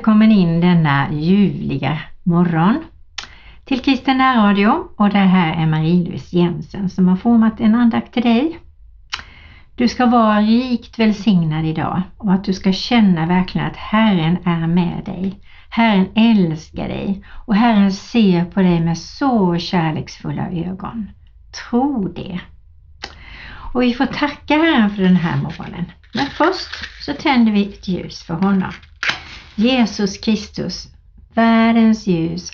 Välkommen in denna ljuvliga morgon till Kristen Radio och det här är Marie-Louise Jensen som har format en andakt till dig. Du ska vara rikt välsignad idag och att du ska känna verkligen att Herren är med dig. Herren älskar dig och Herren ser på dig med så kärleksfulla ögon. Tro det. Och vi får tacka Herren för den här morgonen. Men först så tänder vi ett ljus för honom. Jesus Kristus, världens ljus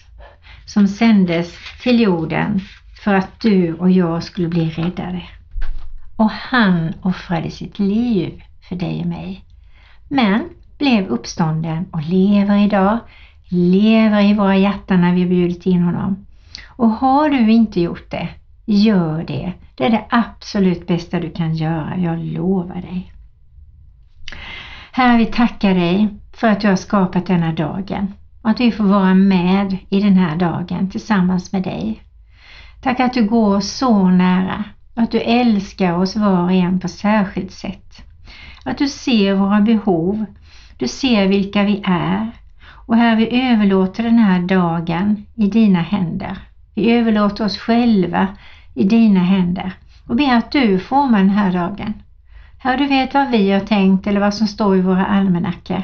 som sändes till jorden för att du och jag skulle bli räddade. Och han offrade sitt liv för dig och mig. Men blev uppstånden och lever idag, lever i våra hjärtan när vi bjudit in honom. Och har du inte gjort det, gör det. Det är det absolut bästa du kan göra, jag lovar dig. Herre, vi tackar dig för att du har skapat denna dagen och att vi får vara med i den här dagen tillsammans med dig. Tack att du går så nära och att du älskar oss var och en på särskilt sätt. Att du ser våra behov, du ser vilka vi är och här vi överlåter den här dagen i dina händer. Vi överlåter oss själva i dina händer och ber att du formar den här dagen. Herre, du vet vad vi har tänkt eller vad som står i våra almanackor.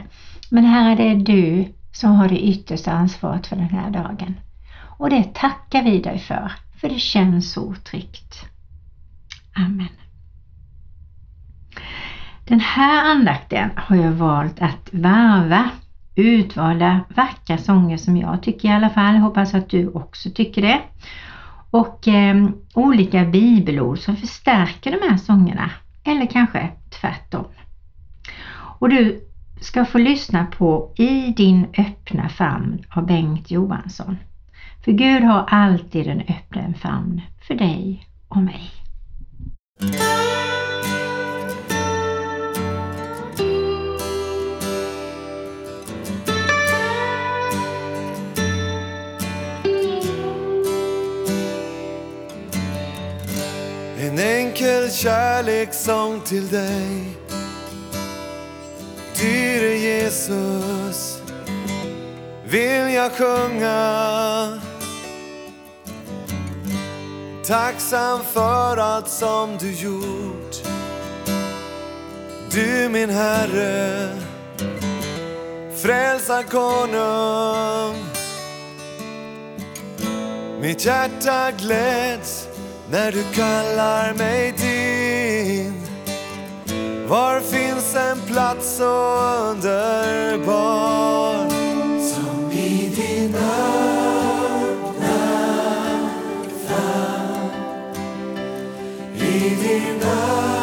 Men Herre, det är du som har det yttersta ansvaret för den här dagen. Och det tackar vi dig för, för det känns så tryggt. Amen. Den här andakten har jag valt att varva utvalda vackra sånger som jag tycker i alla fall. Hoppas att du också tycker det. Och eh, olika bibelord som förstärker de här sångerna. Eller kanske tvärtom. Och du ska få lyssna på I din öppna famn av Bengt Johansson. För Gud har alltid en öppen famn för dig och mig. En enkel kärlekssång till dig Dyre Jesus. Vill jag sjunga. Tacksam för allt som du gjort. Du min Herre. Frälsarkonung Mitt hjärta gläds när du kallar mig till var finns en plats så underbar? Som i din öppna famn. I din öppna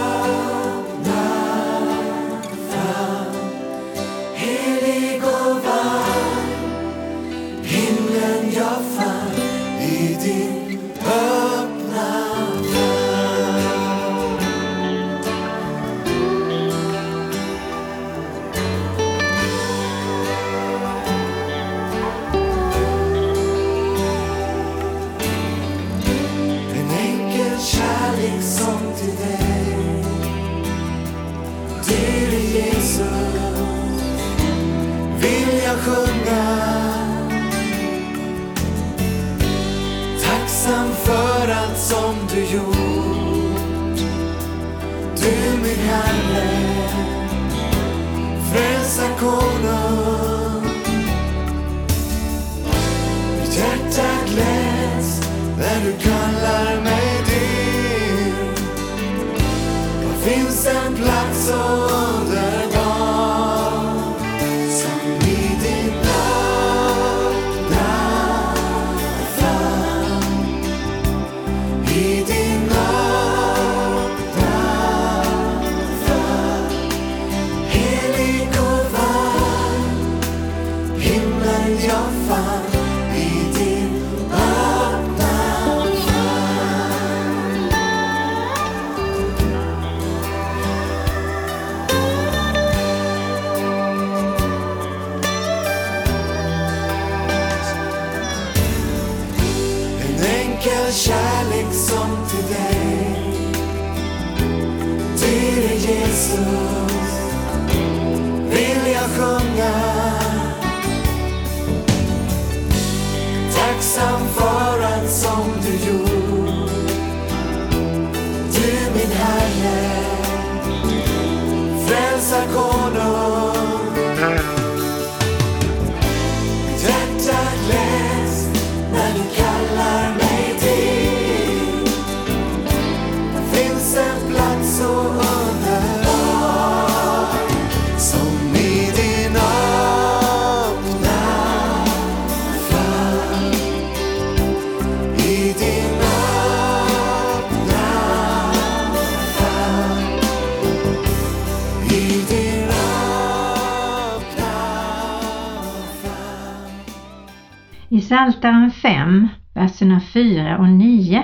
Psaltaren 5, verserna 4 och 9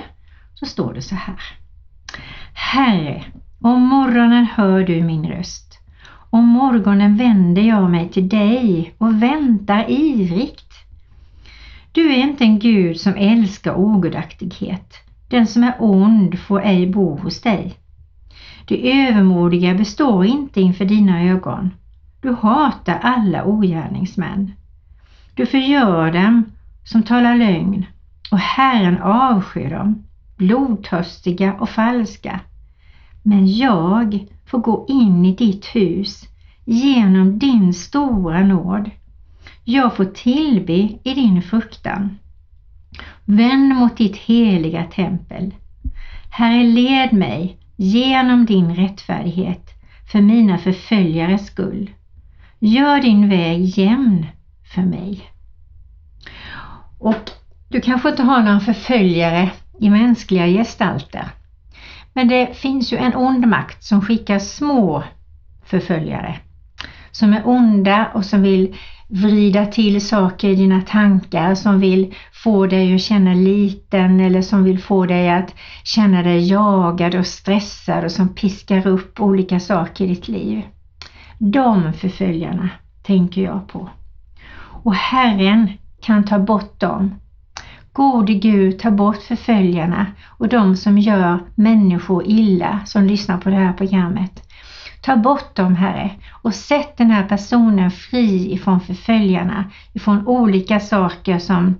så står det så här. Herre, om morgonen hör du min röst. Om morgonen vänder jag mig till dig och väntar ivrigt. Du är inte en Gud som älskar ogudaktighet. Den som är ond får ej bo hos dig. Det övermodiga består inte inför dina ögon. Du hatar alla ogärningsmän. Du förgör dem som talar lögn och Herren avskyr dem, blodtörstiga och falska. Men jag får gå in i ditt hus genom din stora nåd. Jag får tillbe i din fruktan. Vänd mot ditt heliga tempel. Herre, led mig genom din rättfärdighet för mina förföljares skull. Gör din väg jämn för mig. Och du kanske inte har några förföljare i mänskliga gestalter. Men det finns ju en ond makt som skickar små förföljare som är onda och som vill vrida till saker i dina tankar, som vill få dig att känna liten eller som vill få dig att känna dig jagad och stressad och som piskar upp olika saker i ditt liv. De förföljarna tänker jag på. Och Herren kan ta bort dem. Gode Gud, ta bort förföljarna och de som gör människor illa som lyssnar på det här programmet. Ta bort dem Herre och sätt den här personen fri ifrån förföljarna, ifrån olika saker som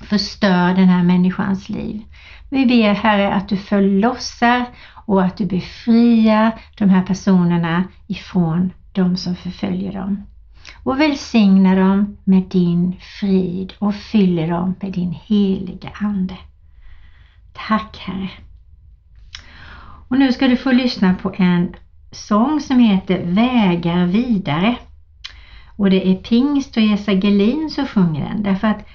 förstör den här människans liv. Vi ber Herre att du förlossar och att du befriar de här personerna ifrån de som förföljer dem. Och välsigna dem med din frid och fyller dem med din heliga Ande. Tack Herre. Och nu ska du få lyssna på en sång som heter Vägar vidare. Och det är Pingst och Jessa Gelin som sjunger den därför att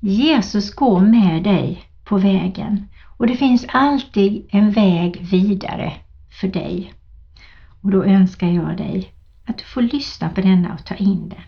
Jesus går med dig på vägen och det finns alltid en väg vidare för dig. Och då önskar jag dig att du får lyssna på denna och ta in den.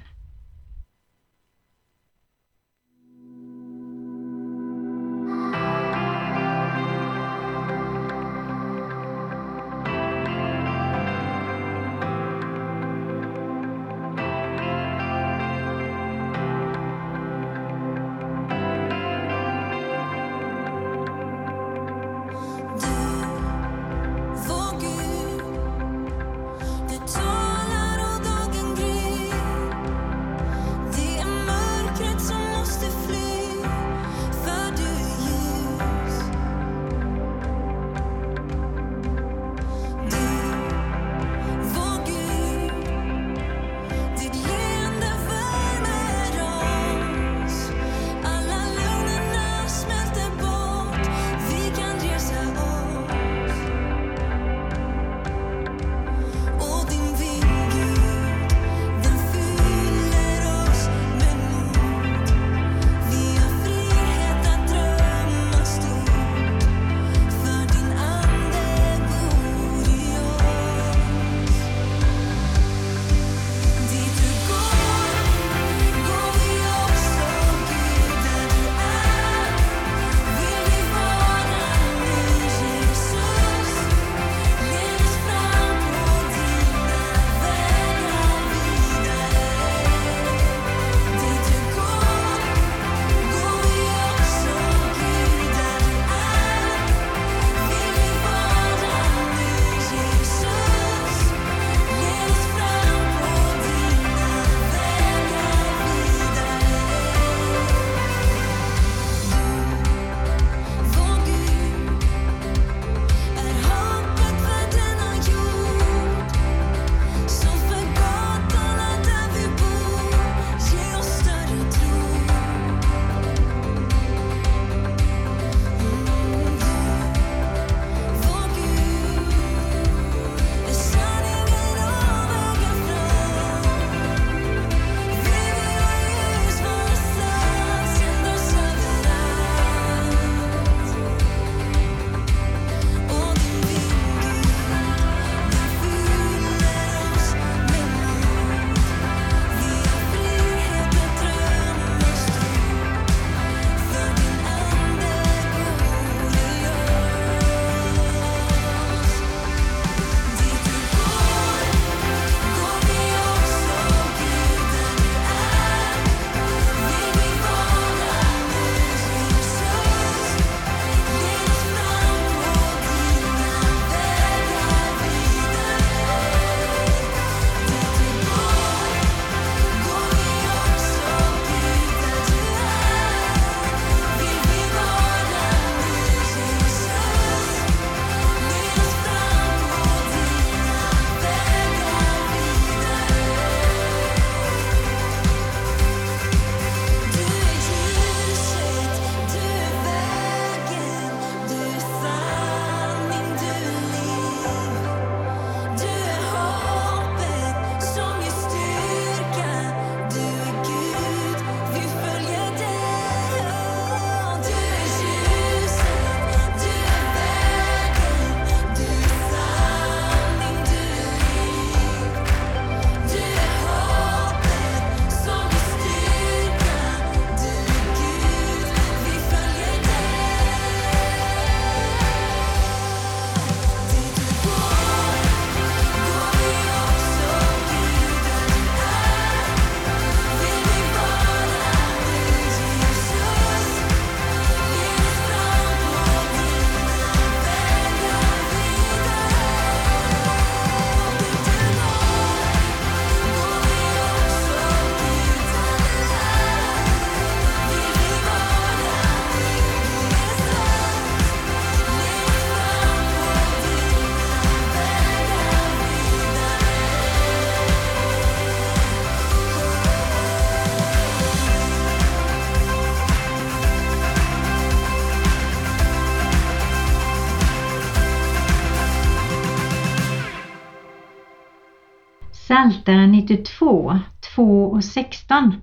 Psaltaren 92, 2 och 16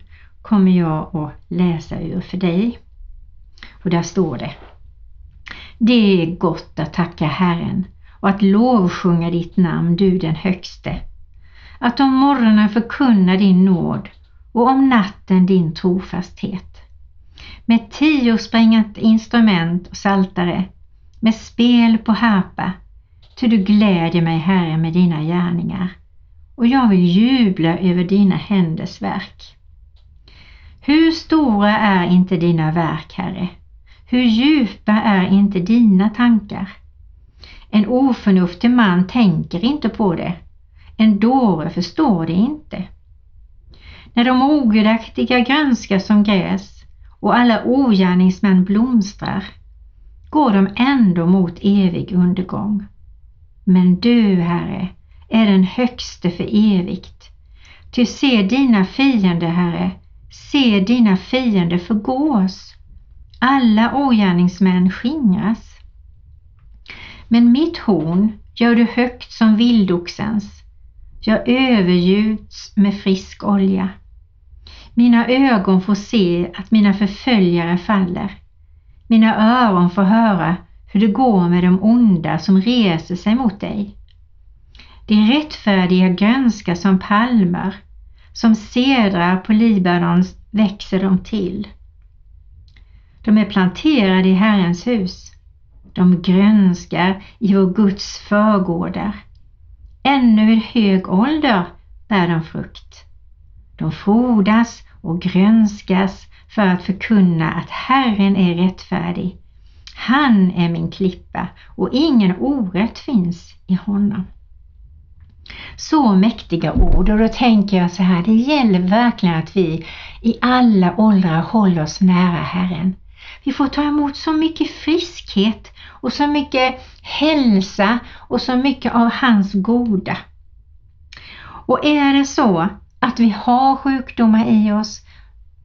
kommer jag att läsa ur för dig. Och där står det. Det är gott att tacka Herren och att lovsjunga ditt namn, du den högste. Att om morgonen förkunna din nåd och om natten din trofasthet. Med tio sprängat instrument och saltare, med spel på harpa, ty du gläder mig, Herre, med dina gärningar och jag vill jubla över dina händers verk. Hur stora är inte dina verk, Herre? Hur djupa är inte dina tankar? En oförnuftig man tänker inte på det. En dåre förstår det inte. När de ogudaktiga grönskar som gräs och alla ogärningsmän blomstrar går de ändå mot evig undergång. Men du, Herre, är den högste för evigt. Ty se dina fiender, Herre, se dina fiender förgås. Alla ogärningsmän skingras. Men mitt horn gör du högt som vildoxens. Jag övergjuts med frisk olja. Mina ögon får se att mina förföljare faller. Mina öron får höra hur det går med de onda som reser sig mot dig. De rättfärdiga grönska som palmer, som sedrar på Libanon växer de till. De är planterade i Herrens hus. De grönskar i vår Guds förgårdar. Ännu vid hög ålder bär de frukt. De frodas och grönskas för att förkunna att Herren är rättfärdig. Han är min klippa och ingen orätt finns i honom. Så mäktiga ord och då tänker jag så här, det gäller verkligen att vi i alla åldrar håller oss nära Herren. Vi får ta emot så mycket friskhet och så mycket hälsa och så mycket av hans goda. Och är det så att vi har sjukdomar i oss,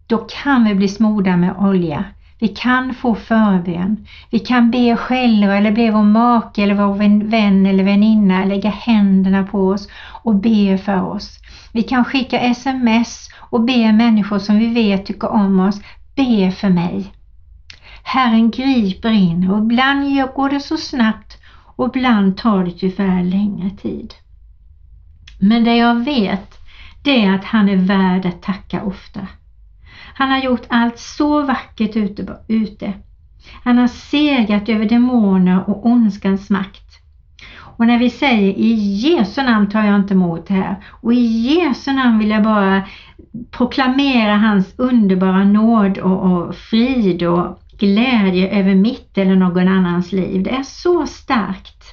då kan vi bli smorda med olja. Vi kan få förbön. Vi kan be själva eller be vår make eller vår vän eller väninna lägga händerna på oss och be för oss. Vi kan skicka sms och be människor som vi vet tycker om oss, be för mig. Herren griper in och ibland går det så snabbt och ibland tar det tyvärr längre tid. Men det jag vet, det är att han är värd att tacka ofta. Han har gjort allt så vackert ute. ute. Han har segrat över demoner och ondskans makt. Och när vi säger i Jesu namn tar jag inte emot det här och i Jesu namn vill jag bara proklamera hans underbara nåd och, och frid och glädje över mitt eller någon annans liv. Det är så starkt.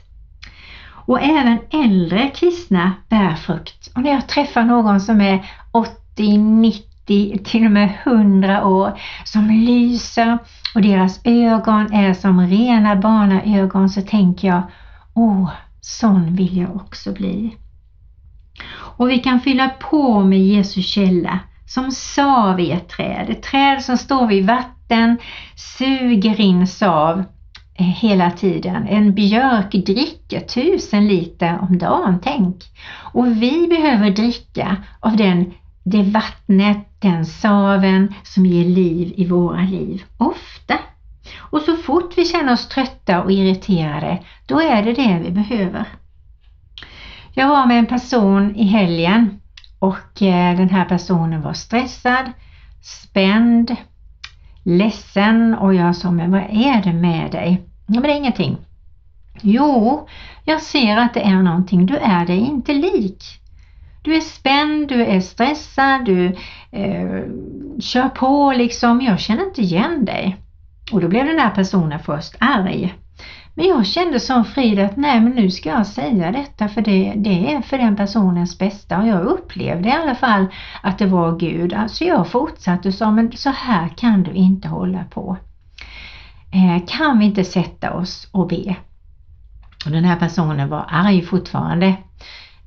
Och även äldre kristna bär frukt. Och när jag träffar någon som är 80, 90 90, till och med 100 år som lyser och deras ögon är som rena barnaögon så tänker jag, åh, sån vill jag också bli. Och vi kan fylla på med Jesu källa som sav i ett träd. Ett träd som står vid vatten, suger in sav eh, hela tiden. En björk dricker tusen liter om dagen, tänk. Och vi behöver dricka av den det vattnet, den saven som ger liv i våra liv. Ofta. Och så fort vi känner oss trötta och irriterade, då är det det vi behöver. Jag var med en person i helgen och eh, den här personen var stressad, spänd, ledsen och jag sa, men vad är det med dig? Ja, men det är ingenting. Jo, jag ser att det är någonting. Du är dig inte lik. Du är spänd, du är stressad, du eh, kör på liksom. Jag känner inte igen dig. Och då blev den där personen först arg. Men jag kände som frid att nej men nu ska jag säga detta för det, det är för den personens bästa och jag upplevde i alla fall att det var Gud. Alltså jag fortsatte och sa men så här kan du inte hålla på. Eh, kan vi inte sätta oss och be? Och den här personen var arg fortfarande.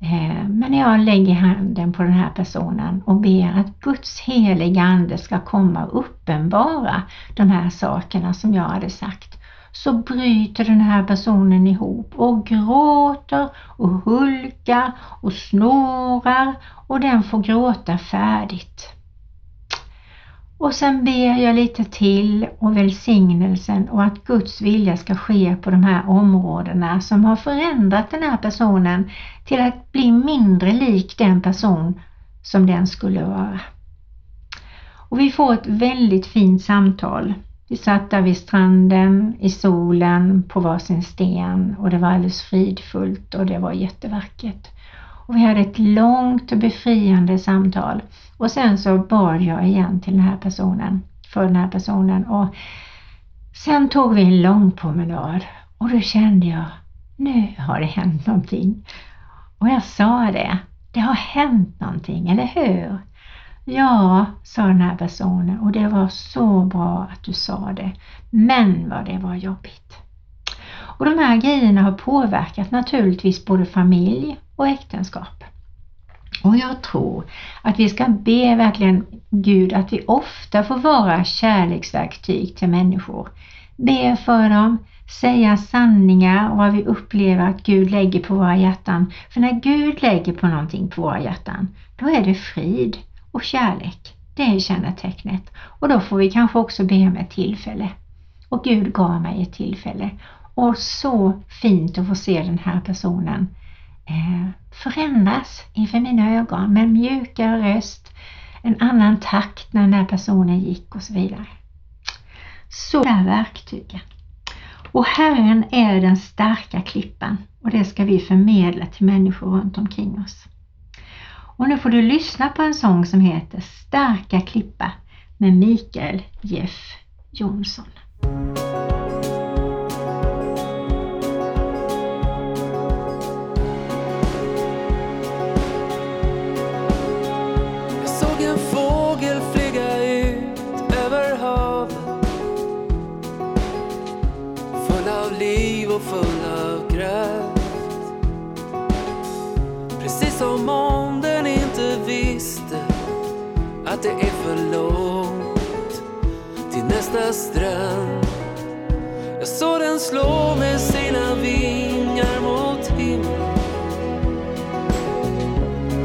Eh, men jag lägger handen på den här personen och ber att Guds heliga Ande ska komma och uppenbara de här sakerna som jag hade sagt. så bryter den här personen ihop och gråter och hulkar och snorar och den får gråta färdigt. Och sen ber jag lite till och välsignelsen och att Guds vilja ska ske på de här områdena som har förändrat den här personen till att bli mindre lik den person som den skulle vara. Och vi får ett väldigt fint samtal. Vi satt där vid stranden i solen på varsin sten och det var alldeles fridfullt och det var jättevackert. Och vi hade ett långt och befriande samtal. Och sen så bad jag igen till den här personen, för den här personen. Och sen tog vi en lång promenad och då kände jag, nu har det hänt någonting. Och jag sa det, det har hänt någonting, eller hur? Ja, sa den här personen och det var så bra att du sa det. Men vad det var jobbigt. Och de här grejerna har påverkat naturligtvis både familj och äktenskap. Och jag tror att vi ska be verkligen Gud att vi ofta får vara kärleksverktyg till människor. Be för dem, säga sanningar och vad vi upplever att Gud lägger på våra hjärtan. För när Gud lägger på någonting på våra hjärtan, då är det frid och kärlek. Det är kännetecknet. Och då får vi kanske också be om ett tillfälle. Och Gud gav mig ett tillfälle. Och så fint att få se den här personen eh, förändras inför mina ögon med en mjukare röst, en annan takt när den här personen gick och så vidare. Så är verktygen. Och Herren är den starka klippan och det ska vi förmedla till människor runt omkring oss. Och nu får du lyssna på en sång som heter Starka klippa med Mikael Jeff Jonsson. Jag såg en fågel flyga ut över havet. Full av liv och full av kraft Precis som om den inte visste att det är nästa strand Jag såg den slå med sina vingar mot himlen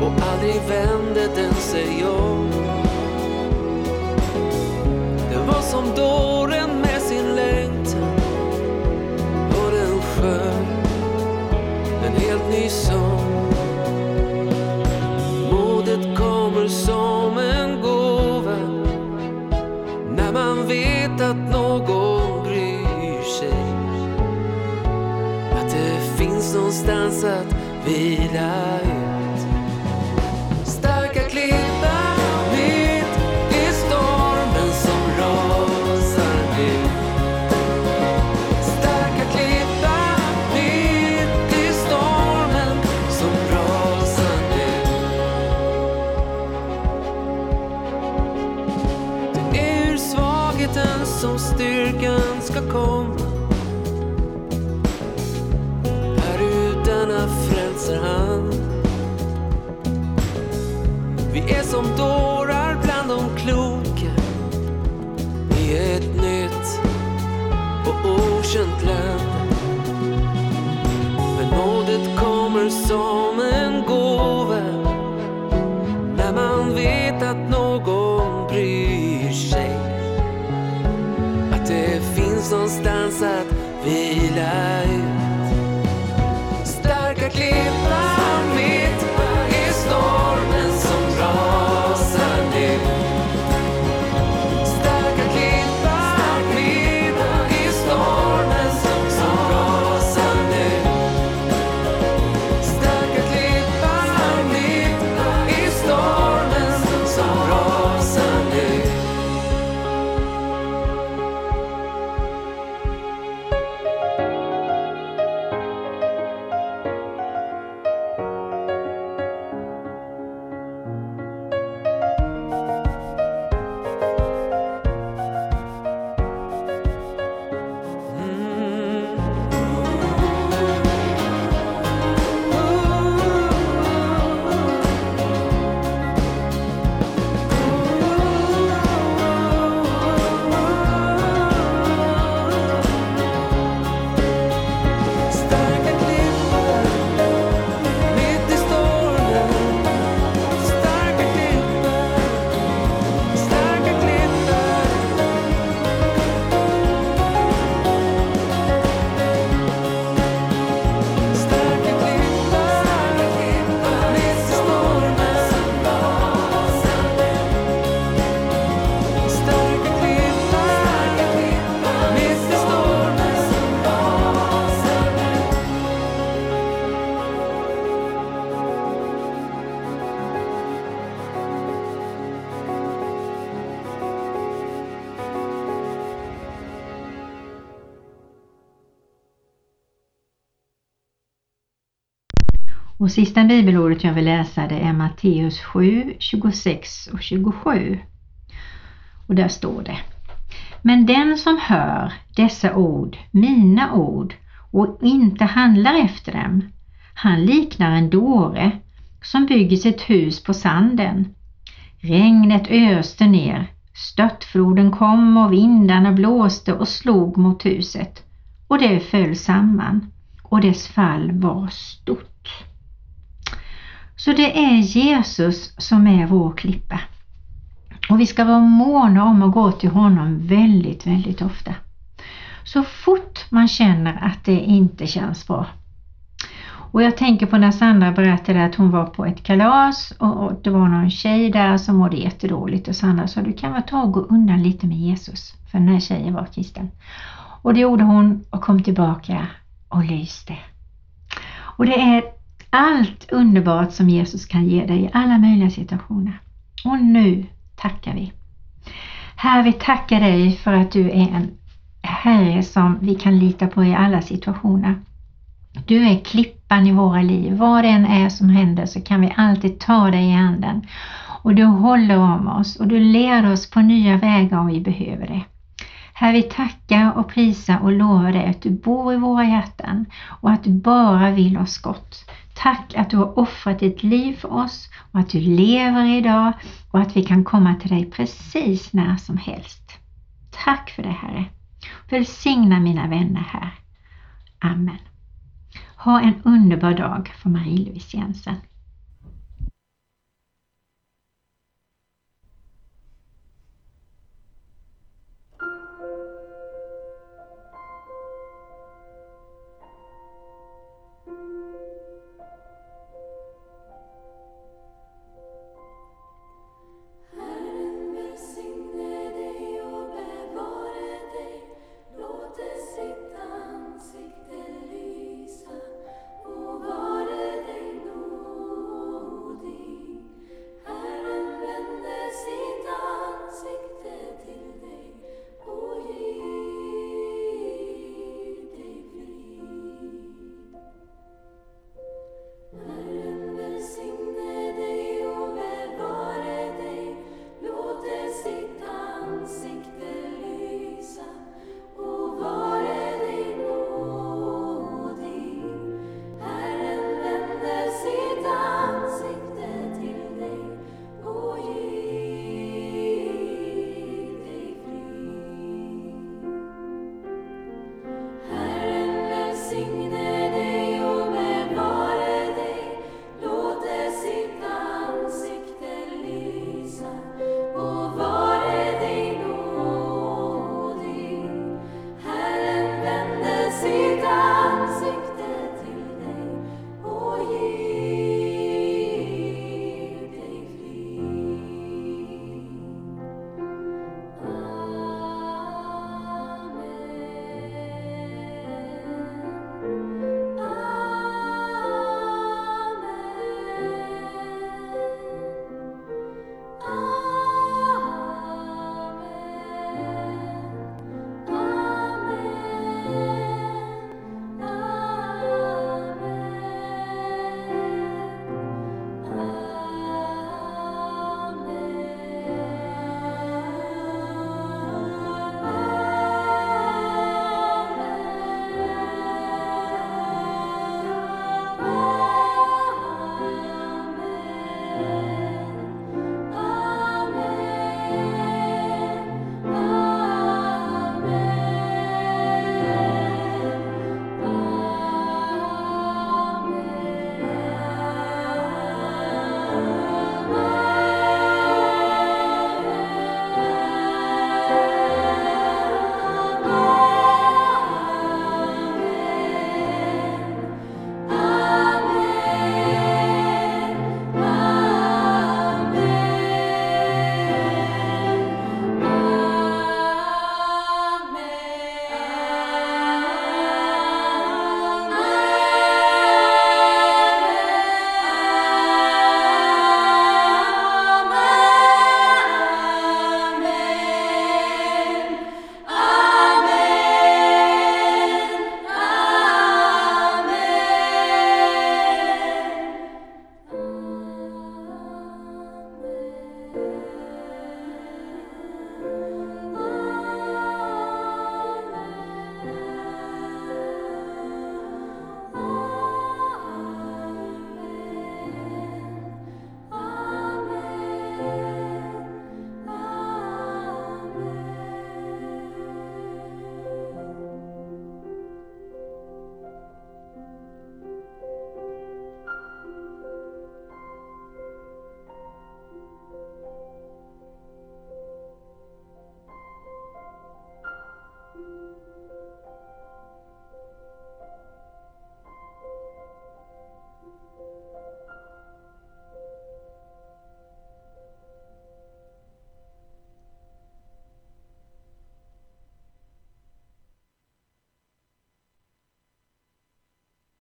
och aldrig vände den sig om. Det var som dåren med sin längtan och den sjöng en helt ny sång. Att någon bryr sig. Att det finns någonstans att vila som styrkan ska komma. Vila sista bibelordet jag vill läsa det är Matteus 7, 26 och 27. Och där står det Men den som hör dessa ord, mina ord, och inte handlar efter dem, han liknar en dåre som bygger sitt hus på sanden. Regnet öste ner, störtfloden kom och vindarna blåste och slog mot huset och det föll samman och dess fall var stort. Så det är Jesus som är vår klippa. Och vi ska vara måna om att gå till honom väldigt, väldigt ofta. Så fort man känner att det inte känns bra. Och jag tänker på när Sandra berättade att hon var på ett kalas och, det var någon tjej där som mådde jättedåligt och Sandra sa du kan väl ta och gå undan lite med Jesus för den här tjejen var kristen. Och det gjorde hon och kom tillbaka och lyste. Och det är allt underbart som Jesus kan ge dig i alla möjliga situationer. Och nu tackar vi. Herre, vi tackar dig för att du är en Herre som vi kan lita på i alla situationer. Du är klippan i våra liv. Vad det än är som händer så kan vi alltid ta dig i handen. Och du håller om oss och du leder oss på nya vägar om vi behöver det. Herre, vi tackar och prisar och lovar dig att du bor i våra hjärtan och att du bara vill oss gott. Tack att du har offrat ditt liv för oss och att du lever idag och att vi kan komma till dig precis när som helst. Tack för det Herre. Välsigna mina vänner här. Amen. Ha en underbar dag för Marie-Louise Jensen.